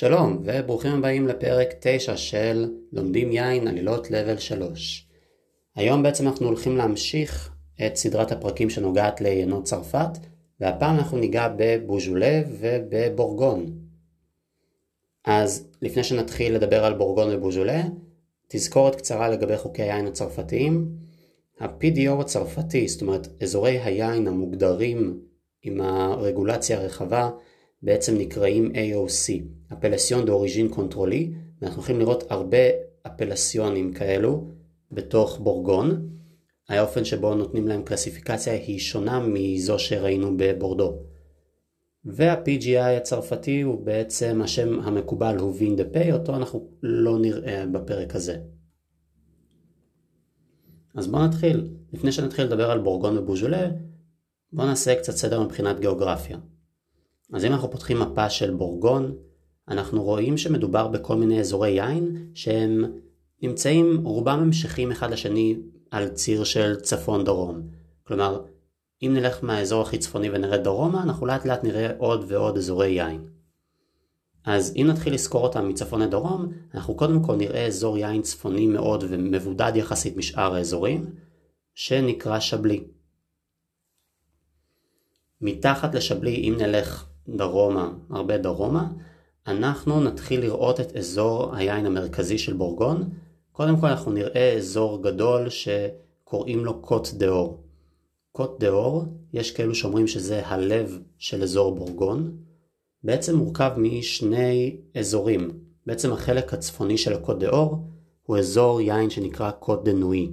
שלום וברוכים הבאים לפרק 9 של לומדים יין עלילות לבל 3. היום בעצם אנחנו הולכים להמשיך את סדרת הפרקים שנוגעת ליינות צרפת והפעם אנחנו ניגע בבוז'ולה ובבורגון. אז לפני שנתחיל לדבר על בורגון ובוז'ולה, תזכורת קצרה לגבי חוקי היין הצרפתיים. ה-PDO הצרפתי, זאת אומרת אזורי היין המוגדרים עם הרגולציה הרחבה, בעצם נקראים AOC, Appellation d'Origine Contrôlée, ואנחנו יכולים לראות הרבה אפלסיונים כאלו בתוך בורגון. האופן שבו נותנים להם קלסיפיקציה היא שונה מזו שראינו בבורדו. וה-PGI הצרפתי הוא בעצם השם המקובל הוא Vin de Pays, אותו אנחנו לא נראה בפרק הזה. אז בואו נתחיל. לפני שנתחיל לדבר על בורגון ובוז'ולה, בואו נעשה קצת סדר מבחינת גיאוגרפיה. אז אם אנחנו פותחים מפה של בורגון, אנחנו רואים שמדובר בכל מיני אזורי יין שהם נמצאים רובם המשכים אחד לשני על ציר של צפון דרום. כלומר, אם נלך מהאזור הכי צפוני ונרד דרומה, אנחנו לאט לאט נראה עוד ועוד אזורי יין. אז אם נתחיל לזכור אותם מצפון לדרום, אנחנו קודם כל נראה אזור יין צפוני מאוד ומבודד יחסית משאר האזורים, שנקרא שבלי. מתחת לשבלי, אם נלך דרומה, הרבה דרומה, אנחנו נתחיל לראות את אזור היין המרכזי של בורגון. קודם כל אנחנו נראה אזור גדול שקוראים לו קוט דאור. קוט דאור, יש כאלו שאומרים שזה הלב של אזור בורגון. בעצם מורכב משני אזורים. בעצם החלק הצפוני של הקוט דאור הוא אזור יין שנקרא קוט דה נואי.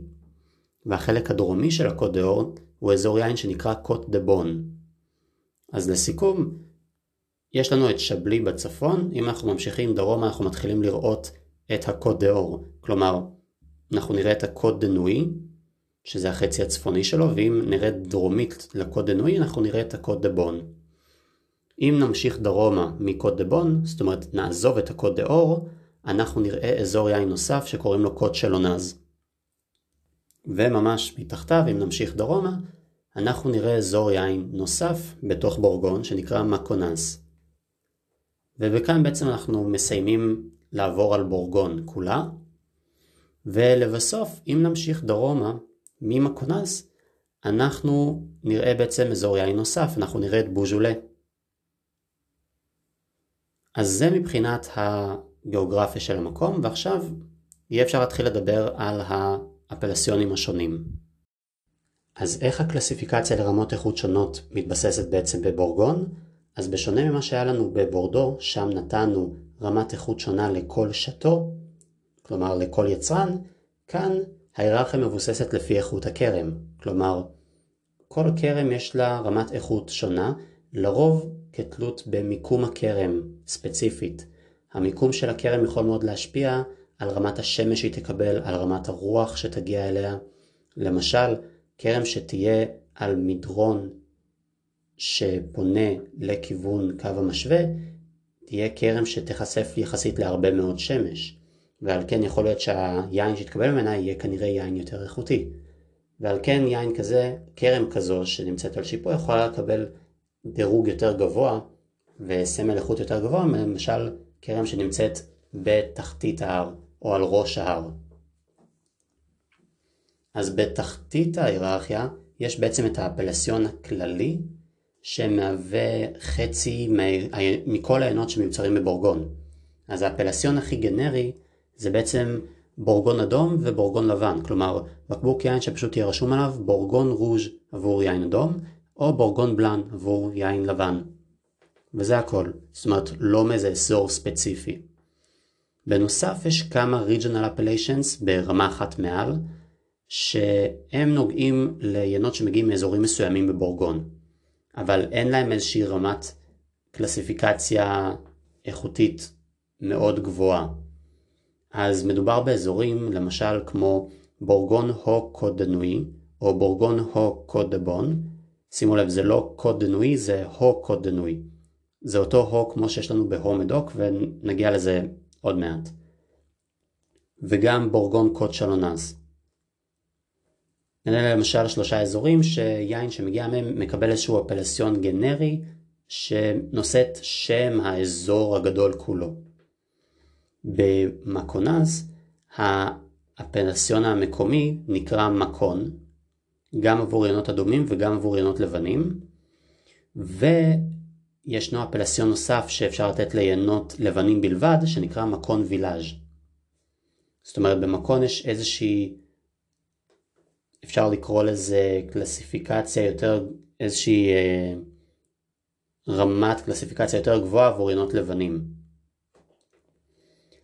והחלק הדרומי של הקוט דאור הוא אזור יין שנקרא קוט דה בון. אז לסיכום, יש לנו את שבלי בצפון, אם אנחנו ממשיכים דרומה אנחנו מתחילים לראות את הקוט דה אור, כלומר אנחנו נראה את הקוט דה נואי, שזה החצי הצפוני שלו, ואם נרד דרומית לקוט דה נואי אנחנו נראה את הקוט דה בון. אם נמשיך דרומה מקוט דה בון, זאת אומרת נעזוב את הקוט דה אור, אנחנו נראה אזור יין נוסף שקוראים לו קוד שלונז. וממש מתחתיו, אם נמשיך דרומה, אנחנו נראה אזור יין נוסף בתוך בורגון שנקרא מקונס. וכאן בעצם אנחנו מסיימים לעבור על בורגון כולה. ולבסוף, אם נמשיך דרומה ממקונס, אנחנו נראה בעצם אזור יין נוסף, אנחנו נראה את בוז'ולה. אז זה מבחינת הגיאוגרפיה של המקום, ועכשיו יהיה אפשר להתחיל לדבר על האפלסיונים השונים. אז איך הקלסיפיקציה לרמות איכות שונות מתבססת בעצם בבורגון? אז בשונה ממה שהיה לנו בבורדו, שם נתנו רמת איכות שונה לכל שתו, כלומר לכל יצרן, כאן ההיררכיה מבוססת לפי איכות הכרם. כלומר, כל כרם יש לה רמת איכות שונה, לרוב כתלות במיקום הכרם ספציפית. המיקום של הכרם יכול מאוד להשפיע על רמת השמש שהיא תקבל, על רמת הרוח שתגיע אליה. למשל, כרם שתהיה על מדרון שפונה לכיוון קו המשווה, תהיה כרם שתיחשף יחסית להרבה מאוד שמש, ועל כן יכול להיות שהיין שיתקבל ממנה יהיה כנראה יין יותר איכותי. ועל כן יין כזה, כרם כזו שנמצאת על שיפוע יכולה לקבל דירוג יותר גבוה וסמל איכות יותר גבוה, למשל כרם שנמצאת בתחתית ההר או על ראש ההר. אז בתחתית ההיררכיה יש בעצם את האפלסיון הכללי שמהווה חצי מכל העיינות שמיוצרים בבורגון. אז האפלסיון הכי גנרי זה בעצם בורגון אדום ובורגון לבן, כלומר בקבוק יין שפשוט יהיה רשום עליו בורגון רוז' עבור יין אדום, או בורגון בלאן עבור יין לבן. וזה הכל, זאת אומרת לא מאיזה אזור ספציפי. בנוסף יש כמה regional appellations ברמה אחת מעל, שהם נוגעים ליינות שמגיעים מאזורים מסוימים בבורגון. אבל אין להם איזושהי רמת קלסיפיקציה איכותית מאוד גבוהה. אז מדובר באזורים למשל כמו בורגון הו קוד דנואי או בורגון הו קוד דבון. שימו לב זה לא קוד דנואי זה הו קוד דנואי. זה אותו הו כמו שיש לנו בהו מדוק ונגיע לזה עוד מעט. וגם בורגון קוד שלונז. אלה למשל שלושה אזורים שיין שמגיע מהם מקבל איזשהו אפלסיון גנרי שנושאת שם האזור הגדול כולו. במקונז האפלסיון המקומי נקרא מקון, גם עבור ינות אדומים וגם עבור ינות לבנים, וישנו אפלסיון נוסף שאפשר לתת לינות לבנים בלבד, שנקרא מקון וילאז'. זאת אומרת במקון יש איזושהי, אפשר לקרוא לזה קלסיפיקציה יותר, איזושהי אה, רמת קלסיפיקציה יותר גבוהה עבור ינות לבנים.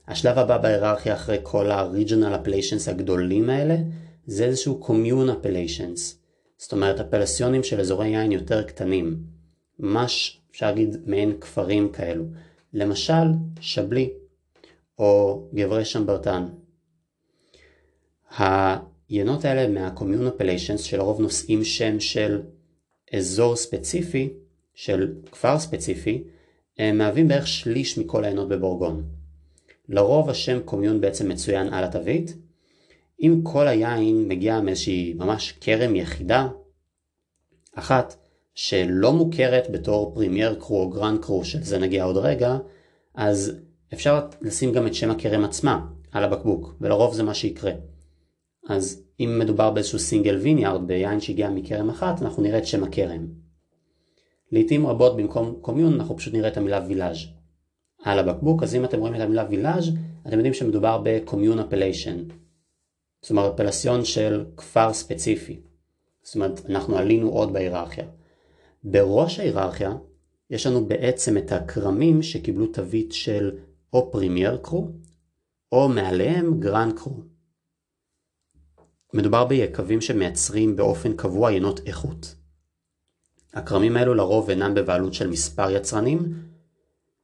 השלב הבא בהיררכיה אחרי כל ה-regional appellations הגדולים האלה זה איזשהו commune appellations. זאת אומרת אפלסיונים של אזורי יין יותר קטנים. ממש אפשר להגיד מעין כפרים כאלו. למשל שבלי או גברי שמברטן היינות האלה מה-commune שלרוב נושאים שם של אזור ספציפי של כפר ספציפי הם מהווים בערך שליש מכל היינות בבורגון לרוב השם commune בעצם מצוין על התווית. אם כל היין מגיע מאיזושהי ממש כרם יחידה, אחת שלא מוכרת בתור Premier Cru או Grand Cru, של זה נגיע עוד רגע, אז אפשר לשים גם את שם הכרם עצמה על הבקבוק, ולרוב זה מה שיקרה. אז אם מדובר באיזשהו סינגל ויניארד ביין שהגיע מכרם אחת, אנחנו נראה את שם הכרם. לעיתים רבות במקום קומיון אנחנו פשוט נראה את המילה וילאז'. על הבקבוק, אז אם אתם רואים את המילה וילאז' אתם יודעים שמדובר ב-commune appellation. זאת אומרת אפלסיון של כפר ספציפי. זאת אומרת אנחנו עלינו עוד בהיררכיה. בראש ההיררכיה יש לנו בעצם את הכרמים שקיבלו תווית של או Premier Cru או מעליהם Grand Cru. מדובר ביקבים שמייצרים באופן קבוע ינות איכות. הכרמים האלו לרוב אינם בבעלות של מספר יצרנים,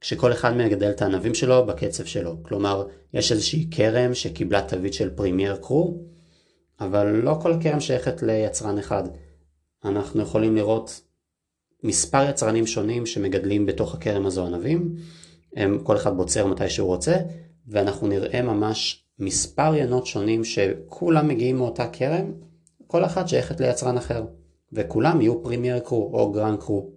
כשכל אחד מגדל את הענבים שלו בקצב שלו. כלומר, יש איזושהי כרם שקיבלה תווית של Premier Cru, אבל לא כל הכרם שייכת ליצרן אחד. אנחנו יכולים לראות מספר יצרנים שונים שמגדלים בתוך הכרם הזו ענבים, הם, כל אחד בוצר מתי שהוא רוצה, ואנחנו נראה ממש מספר ינות שונים שכולם מגיעים מאותה כרם, כל אחת שייכת ליצרן אחר, וכולם יהיו Premier Cru או Grand Cru.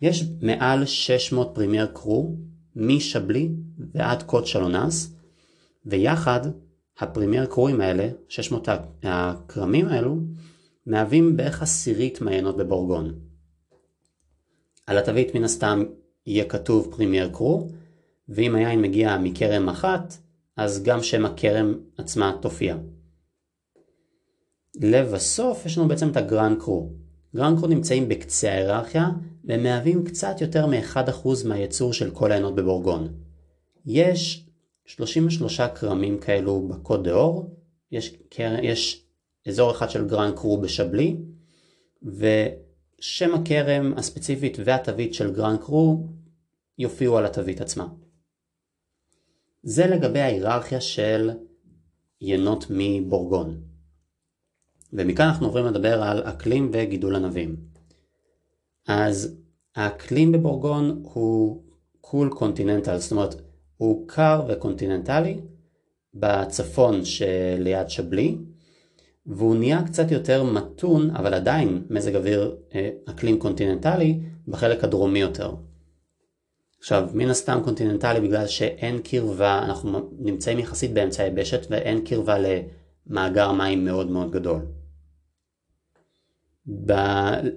יש מעל 600 Premier Cru משבלי ועד קוט שלונז ויחד הפרימייר קרואים האלה, 600 הכרמים האלו, מהווים בערך עשירית מהיינות בבורגון. על התווית מן הסתם יהיה כתוב premier cru, ואם היין מגיע מכרם אחת, אז גם שם הכרם עצמה תופיע. לבסוף יש לנו בעצם את ה grand cru. grand cru נמצאים בקצה ההיררכיה והם מהווים קצת יותר מ-1% מהייצור של כל היינות בבורגון. יש 33 כרמים כאלו בקוט ד'אור, יש, יש אזור אחד של grand cru בשבלי, ושם הכרם הספציפית והתווית של grand cru יופיעו על התווית עצמה. זה לגבי ההיררכיה של יינות מבורגון. ומכאן אנחנו עוברים לדבר על אקלים וגידול ענבים. אז האקלים בבורגון הוא cool continental, זאת אומרת הוא קר וקונטיננטלי בצפון שליד שבלי, והוא נהיה קצת יותר מתון, אבל עדיין מזג אוויר אה, אקלים קונטיננטלי בחלק הדרומי יותר. עכשיו, מן הסתם קונטיננטלי בגלל שאין קרבה, אנחנו נמצאים יחסית באמצע היבשת ואין קרבה למאגר מים מאוד מאוד גדול. ב...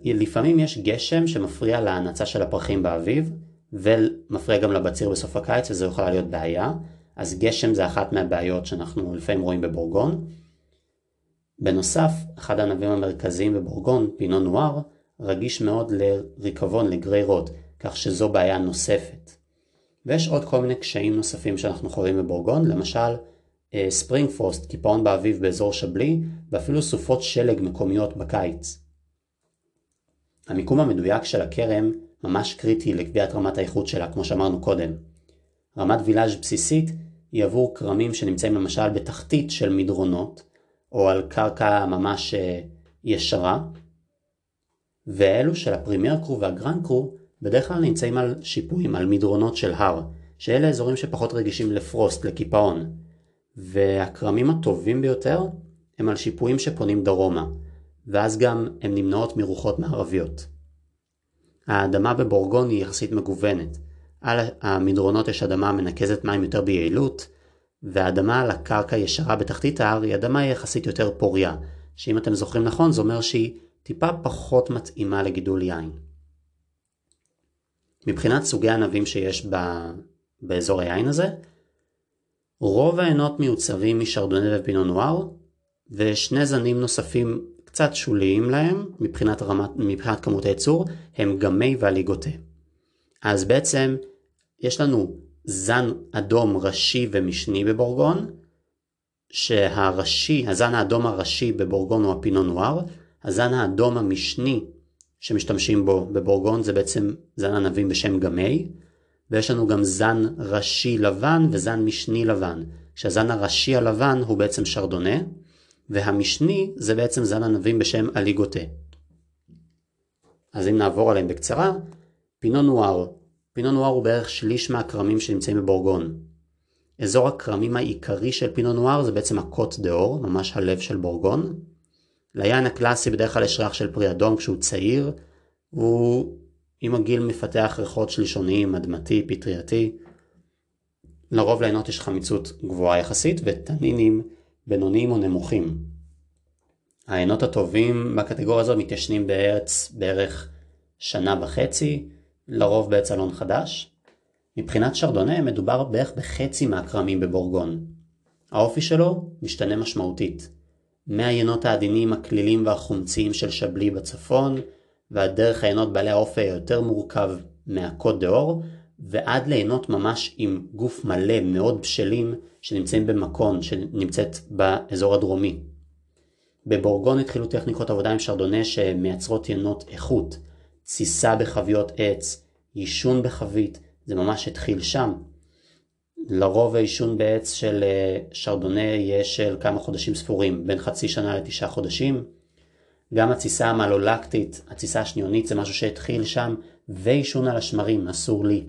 לפעמים יש גשם שמפריע להנצה של הפרחים באביב ומפריע גם לבציר בסוף הקיץ וזו יכולה להיות בעיה אז גשם זה אחת מהבעיות שאנחנו לפעמים רואים בבורגון. בנוסף, אחד הענבים המרכזיים בבורגון, פינו נואר, רגיש מאוד לריקבון, ל grey rot, כך שזו בעיה נוספת. ויש עוד כל מיני קשיים נוספים שאנחנו חווים בבורגון, למשל spring frost, קיפאון באביב באזור שבלי, ואפילו סופות שלג מקומיות בקיץ. המיקום המדויק של הכרם ממש קריטי לקביעת רמת האיכות שלה, כמו שאמרנו קודם. רמת village בסיסית היא עבור כרמים שנמצאים למשל בתחתית של מדרונות, או על קרקע ממש אה, ישרה, ואלו של ה premier cru וה grand cru בדרך כלל נמצאים על שיפועים, על מדרונות של הר, שאלה אזורים שפחות רגישים ל frost, לקיפאון. והכרמים הטובים ביותר הם על שיפועים שפונים דרומה, ואז גם הן נמנעות מרוחות מערביות. האדמה בבורגון היא יחסית מגוונת. על המדרונות יש אדמה מנקזת מים יותר ביעילות, והאדמה על הקרקע ישרה בתחתית ההר היא אדמה יחסית יותר פוריה, שאם אתם זוכרים נכון זה אומר שהיא טיפה פחות מתאימה לגידול יין. מבחינת סוגי ענבים שיש ב... באזור היין הזה, רוב העינות מיוצבים משרדונה ופינו נואר, ושני זנים נוספים קצת שוליים להם מבחינת, רמת, מבחינת כמות הייצור, הם גמי והליגוטה. אז בעצם יש לנו זן אדום ראשי ומשני בבורגון, שהראשי, הזן האדום הראשי בבורגון הוא הפינו נואר, הזן האדום המשני שמשתמשים בו בבורגון זה בעצם זן ענבים בשם גמי, ויש לנו גם זן ראשי לבן וזן משני לבן, שהזן הראשי הלבן הוא בעצם שרדונה, והמשני זה בעצם זן ענבים בשם אליגוטה. אז אם נעבור עליהם בקצרה, פינו נואר. פינו נואר הוא בערך שליש מהכרמים שנמצאים בבורגון. אזור הכרמים העיקרי של פינו נואר זה בעצם הקוט דאור, ממש הלב של בורגון. ליין הקלאסי בדרך כלל יש ריח של פרי אדום כשהוא צעיר, הוא עם הגיל מפתח ריחות שלישוניים, אדמתי, פטרייתי. לרוב לעינות יש חמיצות גבוהה יחסית וטנינים בינוניים או נמוכים. העינות הטובים בקטגוריה הזו מתיישנים בארץ בערך שנה וחצי, לרוב בעץ אלון חדש. מבחינת שרדונה מדובר בערך בחצי מהכרמים בבורגון. האופי שלו משתנה משמעותית. מהיינות העדינים, הכלילים והחומציים של שבלי בצפון, והדרך היינות בעלי האופי היותר מורכב מהקוד דאור, ועד ליהנות ממש עם גוף מלא מאוד בשלים שנמצאים במקון שנמצאת באזור הדרומי. בבורגון התחילו טכניקות עבודה עם שרדונה שמייצרות ינות איכות, תסיסה בחביות עץ, עישון בחבית, זה ממש התחיל שם. לרוב העישון בעץ של אה, שרדונה יהיה של כמה חודשים ספורים, בין חצי שנה לתשעה חודשים. גם התסיסה המלולקטית, התסיסה השניונית זה משהו שהתחיל שם, ועישון על השמרים, אסור לי.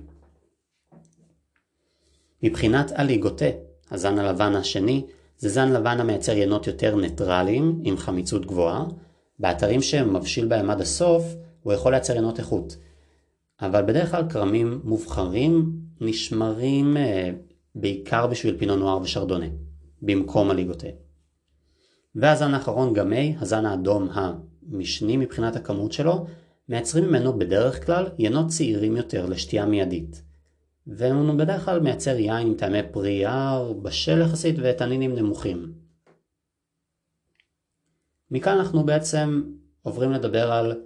מבחינת אליגוטה, הזן הלבן השני, זה זן לבן המייצר ינות יותר ניטרליים, עם חמיצות גבוהה. באתרים שמבשיל בהם עד הסוף, הוא יכול לייצר ינות איכות. אבל בדרך כלל כרמים מובחרים נשמרים אה, בעיקר בשביל פינו נוער ושרדונה, במקום הליגוטה. והזן האחרון גמי, הזן האדום המשני מבחינת הכמות שלו, מייצרים ממנו בדרך כלל ינות צעירים יותר לשתייה מיידית. והוא בדרך כלל מייצר יין עם טעמי פרי יער, בשל יחסית וטנינים נמוכים. מכאן אנחנו בעצם עוברים לדבר על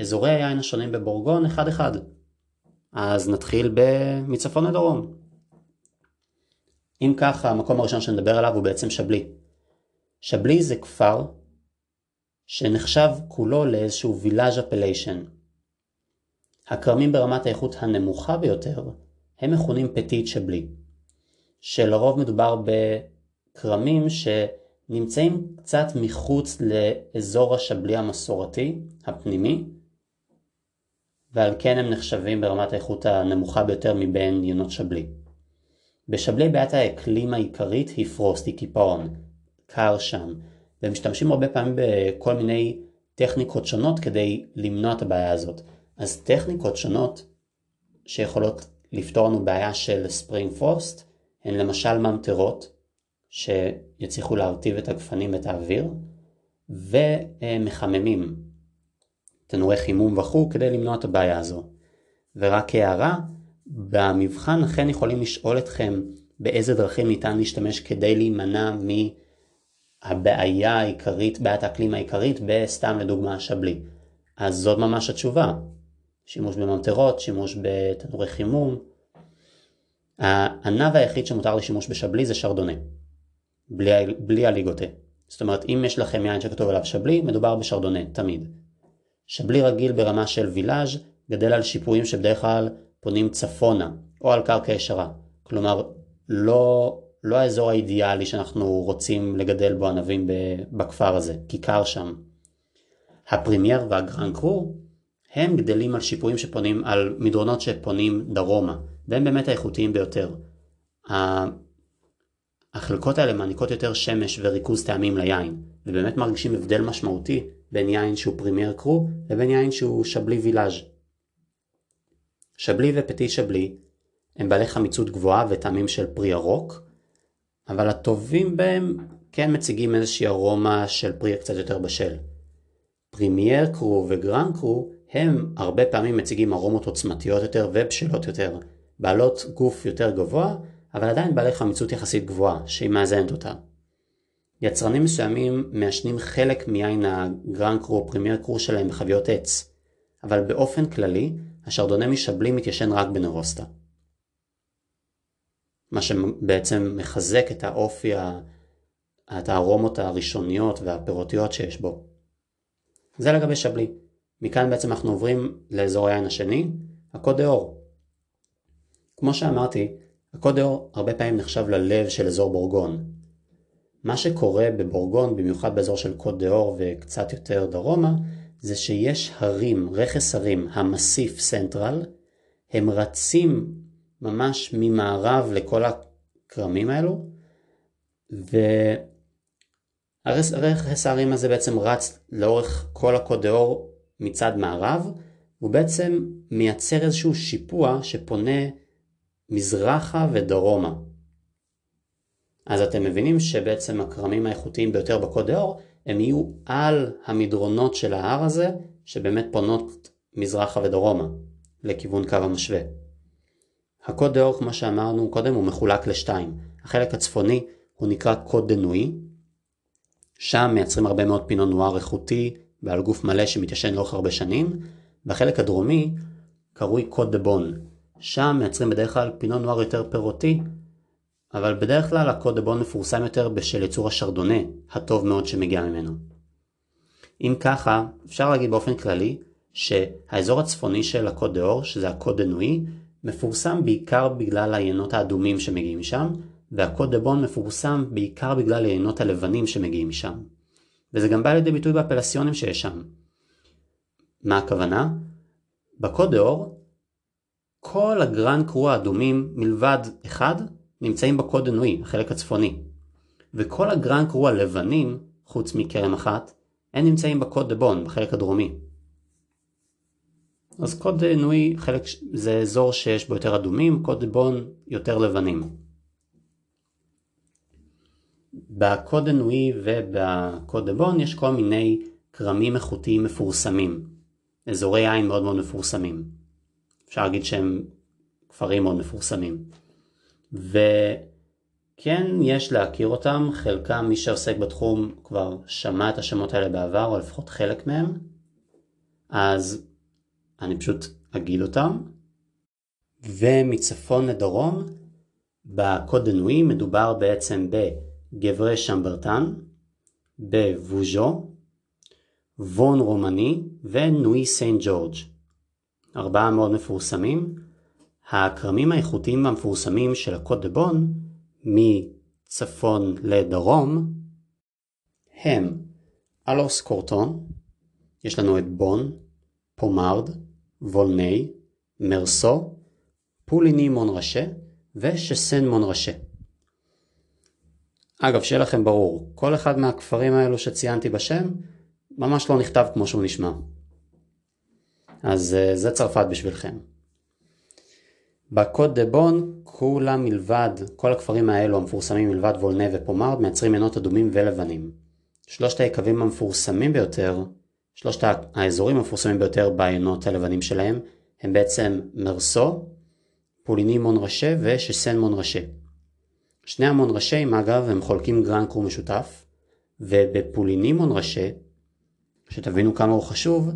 אזורי היין השונים בבורגון אחד אחד. אז נתחיל ב... מצפון לדרום. אם ככה, המקום הראשון שנדבר עליו הוא בעצם שבלי. שבלי זה כפר שנחשב כולו לאיזשהו וילאז' אפליישן. הכרמים ברמת האיכות הנמוכה ביותר הם מכונים פטיט שבלי, שלרוב מדובר בכרמים שנמצאים קצת מחוץ לאזור השבלי המסורתי, הפנימי, ועל כן הם נחשבים ברמת האיכות הנמוכה ביותר מבין יינות שבלי. בשבלי בעיית האקלים העיקרית היא frost, היא קיפאון, קר שם, והם משתמשים הרבה פעמים בכל מיני טכניקות שונות כדי למנוע את הבעיה הזאת. אז טכניקות שונות שיכולות לפתור לנו בעיה של spring frost הן למשל ממטרות שיצליחו להרטיב את הגפנים ואת האוויר ומחממים תנורי חימום וכו' כדי למנוע את הבעיה הזו. ורק הערה, במבחן אכן יכולים לשאול אתכם באיזה דרכים ניתן להשתמש כדי להימנע מהבעיה העיקרית, בעיית האקלים העיקרית, בסתם לדוגמה שבלי. אז זאת ממש התשובה. שימוש בממטרות, שימוש בתנורי חימום. הענב היחיד שמותר לשימוש בשבלי זה שרדונה, בלי, בלי אליגוטה. זאת אומרת, אם יש לכם יין שכתוב עליו שבלי, מדובר בשרדונה, תמיד. שבלי רגיל ברמה של village גדל על שיפועים שבדרך כלל פונים צפונה, או על קרקע ישרה. כלומר, לא, לא האזור האידיאלי שאנחנו רוצים לגדל בו ענבים בכפר הזה, כי קר שם. ה premier וה grand cru הם גדלים על שיפועים שפונים, על מדרונות שפונים דרומה, והם באמת האיכותיים ביותר. החלקות האלה מעניקות יותר שמש וריכוז טעמים ליין, ובאמת מרגישים הבדל משמעותי בין יין שהוא premier cru לבין יין שהוא שבלי village. שבלי ופטי שבלי הם בעלי חמיצות גבוהה וטעמים של פרי ירוק, אבל הטובים בהם כן מציגים איזושהי ארומה של פרי קצת יותר בשל. premier cru ו grand cru הם הרבה פעמים מציגים ארומות עוצמתיות יותר ובשלות יותר, בעלות גוף יותר גבוה, אבל עדיין בעלי חמיצות יחסית גבוהה, שהיא מאזנת אותה. יצרנים מסוימים מיישנים חלק מיין ה grand cru או premier cru שלהם בחביות עץ, אבל באופן כללי, השרדונה משבלי מתיישן רק בנירוסטה. מה שבעצם מחזק את האופי, את הארומות הראשוניות והפירותיות שיש בו. זה לגבי שבלי. מכאן בעצם אנחנו עוברים לאזור היין השני, הקוד אור. כמו שאמרתי, הקוד אור הרבה פעמים נחשב ללב של אזור בורגון. מה שקורה בבורגון, במיוחד באזור של קוד אור וקצת יותר דרומה, זה שיש הרים, רכס הרים, המסיף סנטרל, הם רצים ממש ממערב לכל הכרמים האלו, והרכס ההרים הזה בעצם רץ לאורך כל הקוד דה אור מצד מערב, הוא בעצם מייצר איזשהו שיפוע שפונה מזרחה ודרומה. אז אתם מבינים שבעצם הכרמים האיכותיים ביותר בקוד האור הם יהיו על המדרונות של ההר הזה שבאמת פונות מזרחה ודרומה לכיוון קו המשווה. הקוד האור כמו שאמרנו קודם הוא מחולק לשתיים. החלק הצפוני הוא נקרא קוט דה נואי שם מייצרים הרבה מאוד פינו נואר איכותי בעל גוף מלא שמתיישן לאורך הרבה שנים, והחלק הדרומי קרוי קוט דה בון. שם מייצרים בדרך כלל פינו נואר יותר פירותי, אבל בדרך כלל הקוט דה בון מפורסם יותר בשל ייצור השרדונה, הטוב מאוד שמגיע ממנו. אם ככה, אפשר להגיד באופן כללי שהאזור הצפוני של הקוט ד'אור, שזה הקוט דה נואי, מפורסם בעיקר בגלל העיינות האדומים שמגיעים משם, והקוד דה בון מפורסם בעיקר בגלל העיינות הלבנים שמגיעים משם. וזה גם בא לידי ביטוי באפלסיונים שיש שם. מה הכוונה? בקוד אור, כל הגרן קרו האדומים מלבד אחד נמצאים בקוד אנואי, החלק הצפוני. וכל הגרן קרו הלבנים, חוץ מכרם אחת, הם נמצאים בקוד דבון, בחלק הדרומי. אז קוד אנואי חלק, זה אזור שיש בו יותר אדומים, קוד דבון יותר לבנים. בקוד הנואי ובקוד דבון יש כל מיני כרמים איכותיים מפורסמים. אזורי עין מאוד מאוד מפורסמים. אפשר להגיד שהם כפרים מאוד מפורסמים. וכן יש להכיר אותם, חלקם מי שעוסק בתחום כבר שמע את השמות האלה בעבר, או לפחות חלק מהם. אז אני פשוט אגיד אותם. ומצפון לדרום, בקוד דנואי מדובר בעצם ב... גברי שמברטן, בווז'ו, וון רומני ונואי סן ג'ורג'. ארבעה מאוד מפורסמים. הכרמים האיכותיים והמפורסמים של הקוד דה בון מצפון לדרום הם אלוקס קורטון, יש לנו את בון, פומארד, וולני, מרסו, פוליני מונרשה ושסאן מונרשה. אגב, שיהיה לכם ברור, כל אחד מהכפרים האלו שציינתי בשם, ממש לא נכתב כמו שהוא נשמע. אז אה, זה צרפת בשבילכם. בקוט דה בון, כולם מלבד, כל הכפרים האלו המפורסמים מלבד וולנה ופומארד, מייצרים עינות אדומים ולבנים. שלושת היקבים המפורסמים ביותר, שלושת האזורים המפורסמים ביותר בעינות הלבנים שלהם, הם בעצם מרסו, פוליני מונרשה ושסן מונרשה. שני המונרשים אגב הם חולקים גרן קרו משותף, ובפולינימון ראשי, שתבינו כמה הוא חשוב,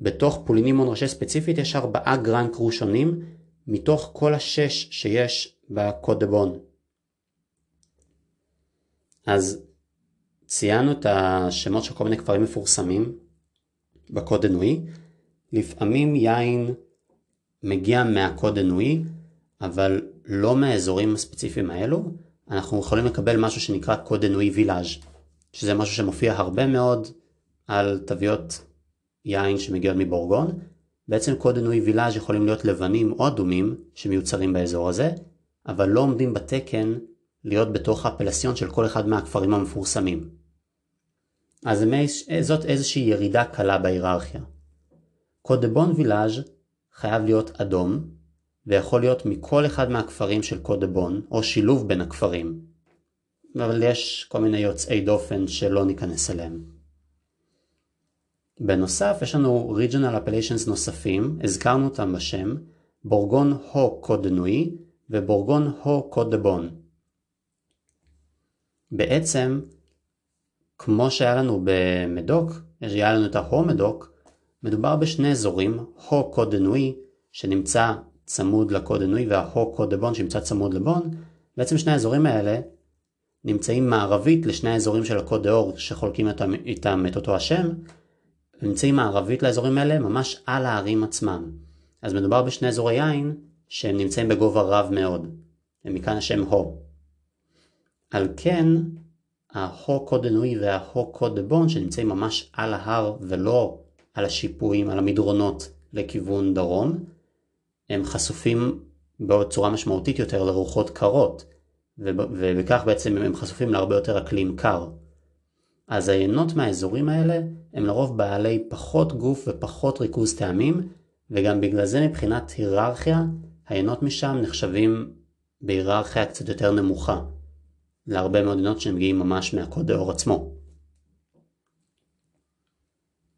בתוך פולינימון ראשי ספציפית יש ארבעה גרן קרו שונים, מתוך כל השש שיש בקוד דה בון. אז ציינו את השמות של כל מיני כפרים מפורסמים בקוד דנואי. לפעמים יין מגיע מהקוד דנואי, אבל לא מהאזורים הספציפיים האלו, אנחנו יכולים לקבל משהו שנקרא קוד אנואי וילאז' שזה משהו שמופיע הרבה מאוד על תוויות יין שמגיעות מבורגון. בעצם קוד אנואי וילאז' יכולים להיות לבנים או אדומים שמיוצרים באזור הזה, אבל לא עומדים בתקן להיות בתוך הפלסיון של כל אחד מהכפרים המפורסמים. אז זאת איזושהי ירידה קלה בהיררכיה. קוד בון וילאז' חייב להיות אדום, ויכול להיות מכל אחד מהכפרים של קוד בון, או שילוב בין הכפרים. אבל יש כל מיני יוצאי דופן שלא ניכנס אליהם. בנוסף, יש לנו regional appellations נוספים, הזכרנו אותם בשם, בורגון הו קוד נוי ובורגון הו קוד. בעצם, כמו שהיה לנו במדוק, היה לנו את ההו מדוק, מדובר בשני אזורים, הו קוד נוי, שנמצא צמוד לקוד הנוי וההו קוד שנמצא צמוד לבון, בעצם שני האזורים האלה נמצאים מערבית לשני האזורים של הקוד דאור שחולקים איתם, איתם את אותו השם, נמצאים מערבית לאזורים האלה ממש על הערים עצמם. אז מדובר בשני אזורי יין שהם נמצאים בגובה רב מאוד, ומכאן השם הו. על כן, ההו קוד וההו קוד שנמצאים ממש על ההר ולא על השיפועים, על המדרונות לכיוון דרום, הם חשופים בצורה משמעותית יותר לרוחות קרות, ובכך בעצם הם חשופים להרבה יותר אקלים קר. אז היינות מהאזורים האלה הם לרוב בעלי פחות גוף ופחות ריכוז טעמים, וגם בגלל זה מבחינת היררכיה, היינות משם נחשבים בהיררכיה קצת יותר נמוכה, להרבה מאוד יינות שמגיעים ממש מהקוד האור עצמו.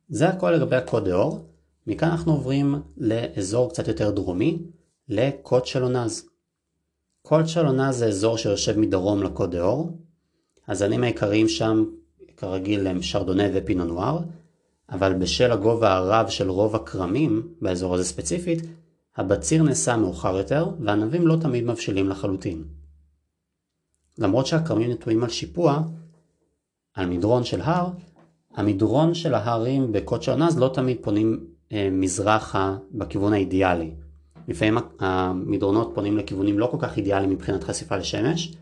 זה הכל לגבי הקוד האור. מכאן אנחנו עוברים לאזור קצת יותר דרומי, לקוד שלונז. קוד שלונז זה אזור שיושב מדרום לקוד דאור. הזנים העיקריים שם כרגיל הם שרדונה ופינו נואר, אבל בשל הגובה הרב של רוב הכרמים באזור הזה ספציפית, הבציר נעשה מאוחר יותר והענבים לא תמיד מבשילים לחלוטין. למרות שהכרמים נטועים על שיפוע, על מדרון של הר, המדרון של ההרים בקוד שלונז לא תמיד פונים אה, מזרחה בכיוון האידיאלי. לפעמים המדרונות פונים לכיוונים לא כל כך אידיאליים מבחינת חשיפה לשמש,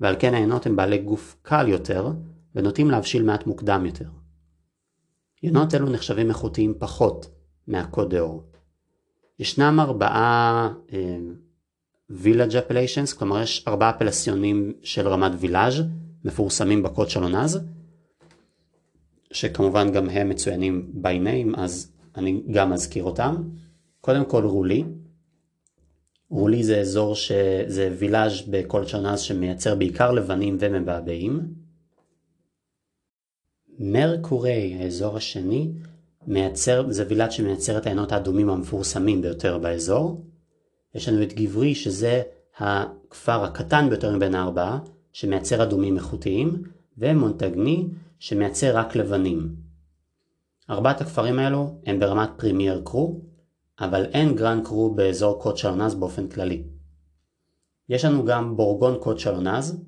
ועל כן העיינות הם בעלי גוף קל יותר, ונוטים להבשיל מעט מוקדם יותר. עיינות אלו נחשבים איכותיים פחות מהקוד דאור. ישנם ארבעה אה, village appellations, כלומר יש ארבעה אפלסיונים של רמת וילאז' מפורסמים בקוד של עונז, שכמובן גם הם מצוינים by name, אז אני גם אזכיר אותם. קודם כל רולי. רולי זה אזור שזה village בכל שנה שמייצר בעיקר לבנים ומבעבעים. מרקורי, האזור השני, מייצר, זה village שמייצר את היינות האדומים המפורסמים ביותר באזור. יש לנו את ז'יברי שזה הכפר הקטן ביותר מבין הארבעה, שמייצר אדומים איכותיים, ומונטגני שמייצר רק לבנים. ארבעת הכפרים האלו הם ברמת premier cru, אבל אין Grand Cru באזור קוט שלונז באופן כללי. יש לנו גם בורגון קוט שלונז,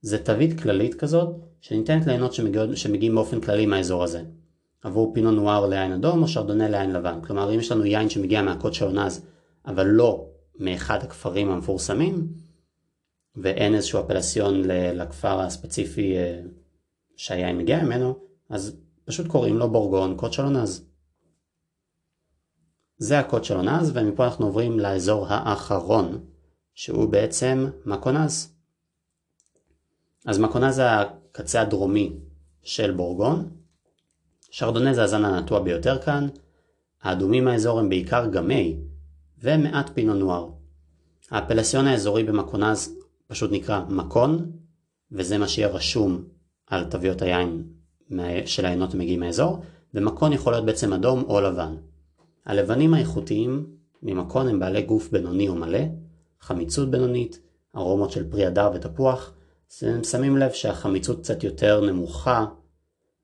זה תווית כללית כזאת שניתנת ליינות שמגיע, שמגיעים באופן כללי מהאזור הזה. עבור פינו נואר ליין אדום או שרדונה ליין לבן. כלומר אם יש לנו יין שמגיע מהקוט שלונז אבל לא מאחד הכפרים המפורסמים ואין איזשהו appellation לכפר הספציפי אה, שהיין מגיע ממנו, אז פשוט קוראים לו בורגון קוד שלונז. זה הקוד שלונז ומפה אנחנו עוברים לאזור האחרון שהוא בעצם מקונז. אז מקונז זה הקצה הדרומי של בורגון. שרדונה זה הזן הנטוע ביותר כאן. האדומים מהאזור הם בעיקר גמי ומעט פינו נואר. האפלסיון האזורי במקונז פשוט נקרא מקון וזה מה שיהיה רשום על תוויות היין של העיינות המגיעים מהאזור, ומקון יכול להיות בעצם אדום או לבן. הלבנים האיכותיים ממקון הם בעלי גוף בינוני או מלא, חמיצות בינונית, ארומות של פרי הדר ותפוח, שמים לב שהחמיצות קצת יותר נמוכה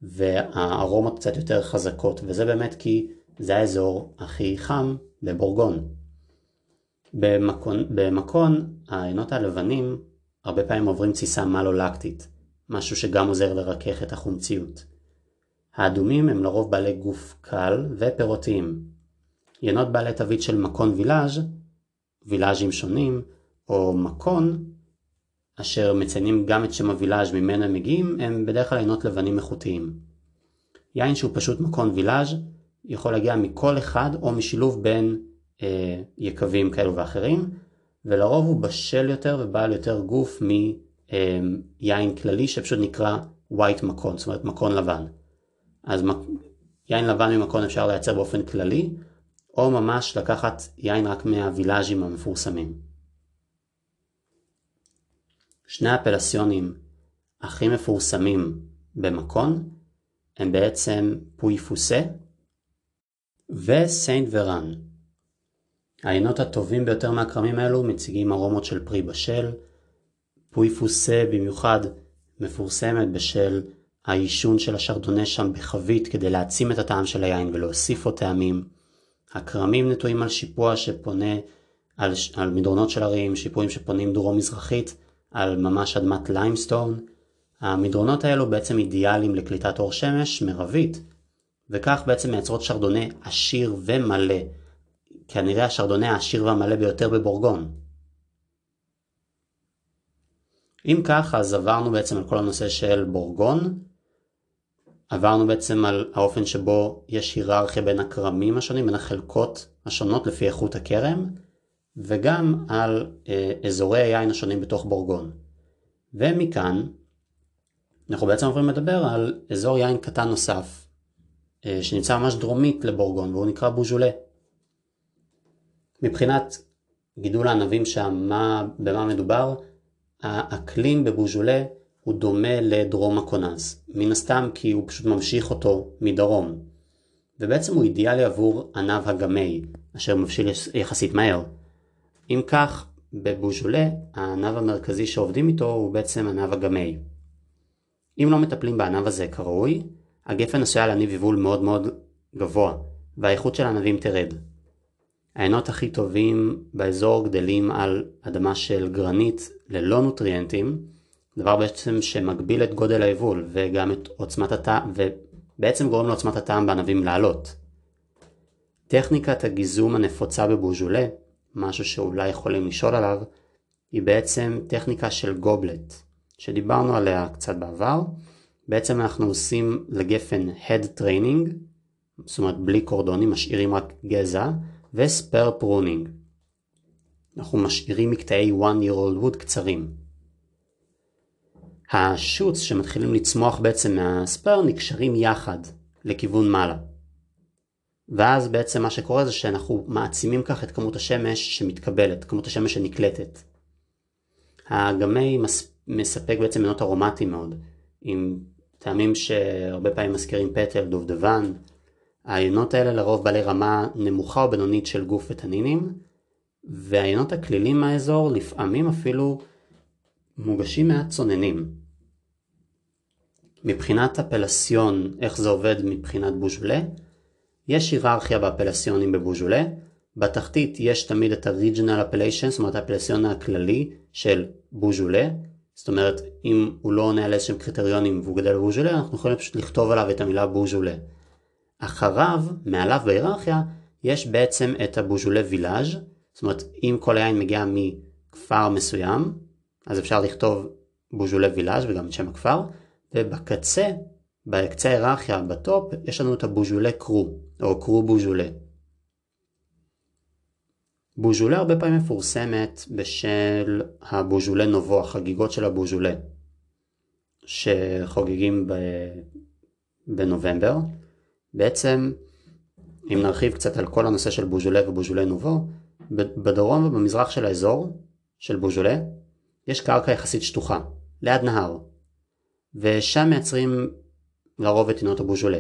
והארומות קצת יותר חזקות, וזה באמת כי זה האזור הכי חם בבורגון. במקון, במקון העיינות הלבנים הרבה פעמים עוברים תסיסה מלולקטית. משהו שגם עוזר לרכך את החומציות. האדומים הם לרוב בעלי גוף קל ופירותיים. ינות בעלי תווית של מקון וילאז', וילאז'ים שונים, או מקון, אשר מציינים גם את שם הווילאז' ממנו הם מגיעים, הם בדרך כלל ינות לבנים איכותיים. יין שהוא פשוט מקון וילאז' יכול להגיע מכל אחד או משילוב בין אה, יקבים כאלו ואחרים, ולרוב הוא בשל יותר ובעל יותר גוף מ... אמ, יין כללי שפשוט נקרא white מקון, זאת אומרת מקון לבן. אז יין לבן ממקון אפשר לייצר באופן כללי, או ממש לקחת יין רק מהווילאז'ים המפורסמים. שני הפלסיונים הכי מפורסמים במקון הם בעצם פוי פוסה וסיינט ורן. העיינות הטובים ביותר מהכרמים האלו מציגים ארומות של פרי בשל. פוי פוסה במיוחד מפורסמת בשל העישון של השרדונה שם בחבית כדי להעצים את הטעם של היין ולהוסיף עוד טעמים. הכרמים נטועים על שיפוע שפונה על, על מדרונות של הרים, שיפועים שפונים דרום מזרחית על ממש אדמת limestone. המדרונות האלו בעצם אידיאליים לקליטת אור שמש מרבית, וכך בעצם מייצרות שרדונה עשיר ומלא, כנראה השרדונה העשיר והמלא ביותר בבורגון. אם כך, אז עברנו בעצם על כל הנושא של בורגון, עברנו בעצם על האופן שבו יש היררכיה בין הכרמים השונים, בין החלקות השונות לפי איכות הכרם, וגם על אה, אזורי היין השונים בתוך בורגון. ומכאן אנחנו בעצם עוברים לדבר על אזור יין קטן נוסף, אה, שנמצא ממש דרומית לבורגון, והוא נקרא בוז'ולה. מבחינת גידול הענבים שם, מה, במה מדובר, האקלים בבוז'ולה הוא דומה לדרום הקונז, מן הסתם כי הוא פשוט ממשיך אותו מדרום. ובעצם הוא אידיאלי עבור ענב הגמי, אשר מבשיל יחסית מהר. אם כך, בבוז'ולה, הענב המרכזי שעובדים איתו הוא בעצם ענב הגמי. אם לא מטפלים בענב הזה כראוי, הגפן עשויה להניב יבול מאוד מאוד גבוה, והאיכות של הענבים תרד. העיינות הכי טובים באזור גדלים על אדמה של גרנית ללא נוטריאנטים, דבר בעצם שמגביל את גודל היבול וגם את עוצמת הטעם, ובעצם גורם לעוצמת הטעם בענבים לעלות. טכניקת הגיזום הנפוצה בבוז'ולה, משהו שאולי יכולים לשאול עליו, היא בעצם טכניקה של gobelet, שדיברנו עליה קצת בעבר. בעצם אנחנו עושים לגפן head training, זאת אומרת בלי קורדונים, משאירים רק גזע, ו spur pruning. אנחנו משאירים מקטעי one year old wood קצרים. ה shoots שמתחילים לצמוח בעצם מה spur נקשרים יחד לכיוון מעלה. ואז בעצם מה שקורה זה שאנחנו מעצימים כך את כמות השמש שמתקבלת, כמות השמש שנקלטת. הגמי מס... מספק בעצם מנות ארומטיים מאוד, עם טעמים שהרבה פעמים מזכירים פטל, דובדבן. העיינות האלה לרוב בעלי רמה נמוכה או בינונית של גוף ותנינים, והעיינות הכלילים מהאזור לפעמים אפילו מוגשים מעט צוננים. מבחינת הפלסיון, איך זה עובד מבחינת בוז'ולה? יש היררכיה באפלסיונים בבוז'ולה. בתחתית יש תמיד את ה-regional appellation, זאת אומרת האפלסיון הכללי של בוז'ולה. זאת אומרת, אם הוא לא עונה על איזשהם קריטריונים והוא גדל בבוז'ולה, אנחנו יכולים פשוט לכתוב עליו את המילה בוז'ולה. אחריו, מעליו בהיררכיה, יש בעצם את הבוז'ולה וילאז', זאת אומרת, אם כל היין מגיע מכפר מסוים, אז אפשר לכתוב בוז'ולה וילאז' וגם את שם הכפר, ובקצה, בקצה ההיררכיה, בטופ, יש לנו את הבוז'ולה קרו, או קרו בוז'ולה. בוז'ולה הרבה פעמים מפורסמת בשל הבוז'ולה נובו, החגיגות של הבוז'ולה, שחוגגים ב... בנובמבר. בעצם, אם נרחיב קצת על כל הנושא של בוז'ולה ובוז'ולה נובו, בדרום ובמזרח של האזור של בוז'ולה, יש קרקע יחסית שטוחה, ליד נהר, ושם מייצרים לרוב את עינות הבוז'ולה.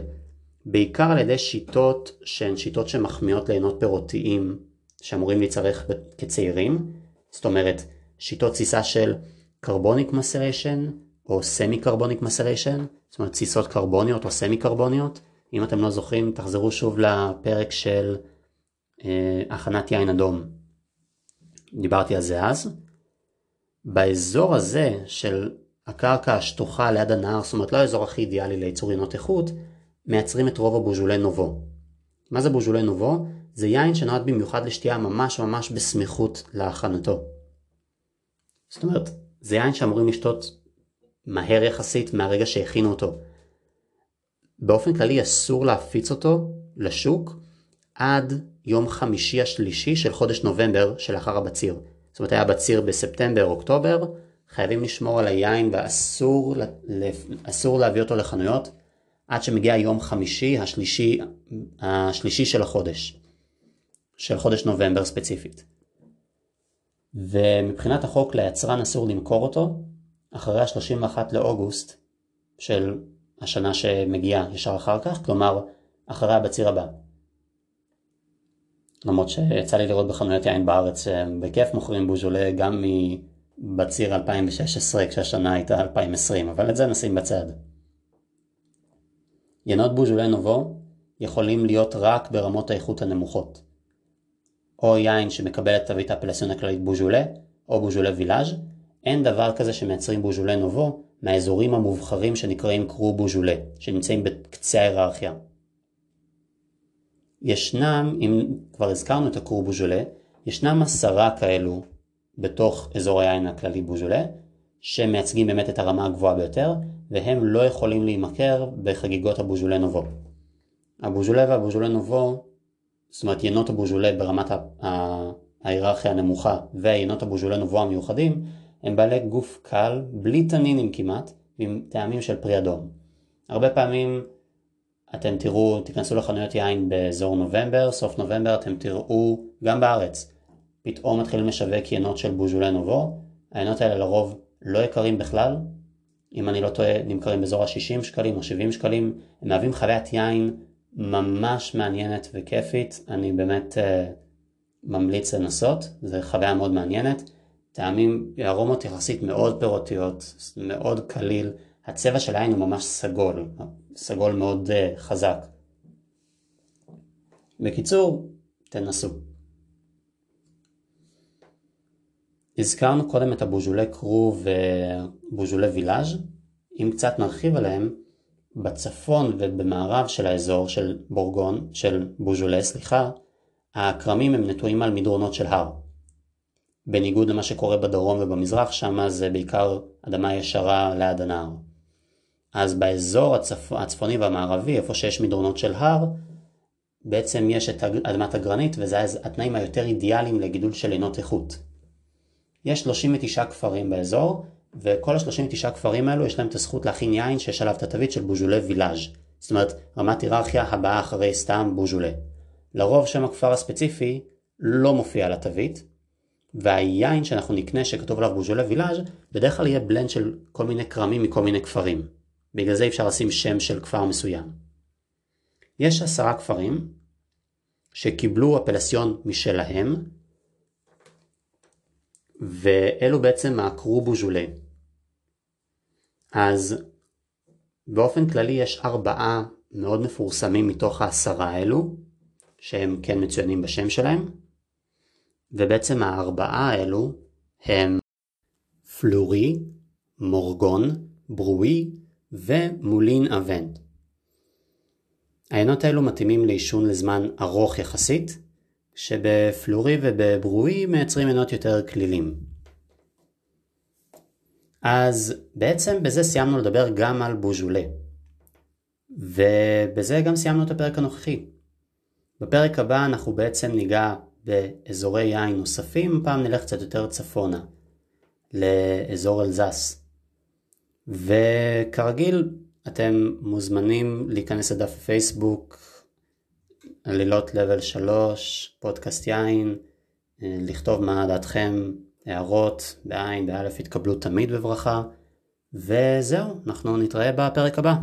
בעיקר על ידי שיטות שהן שיטות שמחמיאות לעינות פירותיים שאמורים להיצרך כצעירים, זאת אומרת שיטות תסיסה של קרבוניק מסריישן או סמי קרבוניק מסריישן, זאת אומרת תסיסות קרבוניות או סמי קרבוניות. אם אתם לא זוכרים תחזרו שוב לפרק של אה, הכנת יין אדום. דיברתי על זה אז. באזור הזה של הקרקע השטוחה ליד הנהר, זאת אומרת לא האזור הכי אידיאלי לייצור עינות איכות, מייצרים את רוב הבוז'ולי נובו. מה זה בוז'ולי נובו? זה יין שנועד במיוחד לשתייה ממש ממש בסמיכות להכנתו. זאת אומרת, זה יין שאמורים לשתות מהר יחסית מהרגע שהכינו אותו. באופן כללי אסור להפיץ אותו לשוק עד יום חמישי השלישי של חודש נובמבר שלאחר הבציר. זאת אומרת היה בציר בספטמבר-אוקטובר, חייבים לשמור על היין ואסור אסור להביא אותו לחנויות עד שמגיע יום חמישי השלישי, השלישי של החודש. של חודש נובמבר ספציפית. ומבחינת החוק ליצרן אסור למכור אותו אחרי ה-31 לאוגוסט של השנה שמגיעה ישר אחר כך, כלומר אחרי הבציר הבא. למרות שיצא לי לראות בחנויות יין בארץ בכיף מוכרים בוז'ולה גם מבציר 2016 כשהשנה הייתה 2020, אבל את זה נשים בצד. ינות בוז'ולה נובו יכולים להיות רק ברמות האיכות הנמוכות. או יין שמקבל את תווית האפלסיון הכללית בוז'ולה, או בוז'ולה וילאז', אין דבר כזה שמייצרים בוז'ולה נובו מהאזורים המובחרים שנקראים קרו בוז'ולה, שנמצאים בקצה ההיררכיה. ישנם, אם כבר הזכרנו את הקרו בוז'ולה, ישנם עשרה כאלו בתוך אזור היין הכללי בוז'ולה, שמייצגים באמת את הרמה הגבוהה ביותר, והם לא יכולים להימכר בחגיגות הבוז'ולה נובו. הבוז'ולה והבוז'ולה נובו, זאת אומרת ינות הבוז'ולה ברמת ההיררכיה הנמוכה וינות הבוז'ולה נובו המיוחדים, הם בעלי גוף קל, בלי תנינים כמעט, עם טעמים של פרי אדום. הרבה פעמים אתם תראו, תיכנסו לחנויות יין באזור נובמבר, סוף נובמבר, אתם תראו, גם בארץ, פתאום מתחילים לשווק ינות של בוז'ולה נובו, הינות האלה לרוב לא יקרים בכלל, אם אני לא טועה, נמכרים באזור ה-60 שקלים או 70 שקלים, הם מהווים חוויית יין ממש מעניינת וכיפית, אני באמת uh, ממליץ לנסות, זו חוויה מאוד מעניינת. טעמים, ארומות יחסית מאוד פירותיות, מאוד קליל, הצבע של העין הוא ממש סגול, סגול מאוד uh, חזק. בקיצור, תנסו. הזכרנו קודם את הבוז'ולי קרו ובוז'ולי וילאז', אם קצת נרחיב עליהם, בצפון ובמערב של האזור של בורגון, של בוז'ולי, סליחה, הכרמים הם נטועים על מדרונות של הר. בניגוד למה שקורה בדרום ובמזרח, שם זה בעיקר אדמה ישרה ליד הנהר. אז באזור הצפ... הצפוני והמערבי, איפה שיש מדרונות של הר, בעצם יש את אדמת הגרנית וזה התנאים היותר אידיאליים לגידול של עינות איכות. יש 39 כפרים באזור, וכל ה-39 כפרים האלו יש להם את הזכות להכין יין שיש עליו את התווית של בוז'ולה וילאז' זאת אומרת רמת היררכיה הבאה אחרי סתם בוז'ולה. לרוב שם הכפר הספציפי לא מופיע על התווית, והיין שאנחנו נקנה שכתוב עליו בוז'ולה וילאז' בדרך כלל יהיה בלנד של כל מיני כרמים מכל מיני כפרים. בגלל זה אפשר לשים שם של כפר מסוים. יש עשרה כפרים שקיבלו אפלסיון משלהם, ואלו בעצם הקרו בוז'ולה. אז באופן כללי יש ארבעה מאוד מפורסמים מתוך העשרה האלו, שהם כן מצוינים בשם שלהם, ובעצם הארבעה האלו הם פלורי, מורגון, ברואי ומולין אבנט. העיינות האלו מתאימים לעישון לזמן ארוך יחסית, שבפלורי ובברואי מייצרים עיינות יותר כלילים. אז בעצם בזה סיימנו לדבר גם על בוז'ולה. ובזה גם סיימנו את הפרק הנוכחי. בפרק הבא אנחנו בעצם ניגע באזורי יין נוספים, פעם נלך קצת יותר צפונה, לאזור אלזס. וכרגיל, אתם מוזמנים להיכנס לדף פייסבוק, עלילות לבל 3, פודקאסט יין, לכתוב מה דעתכם, הערות, בעין, באלף, יתקבלו תמיד בברכה, וזהו, אנחנו נתראה בפרק הבא.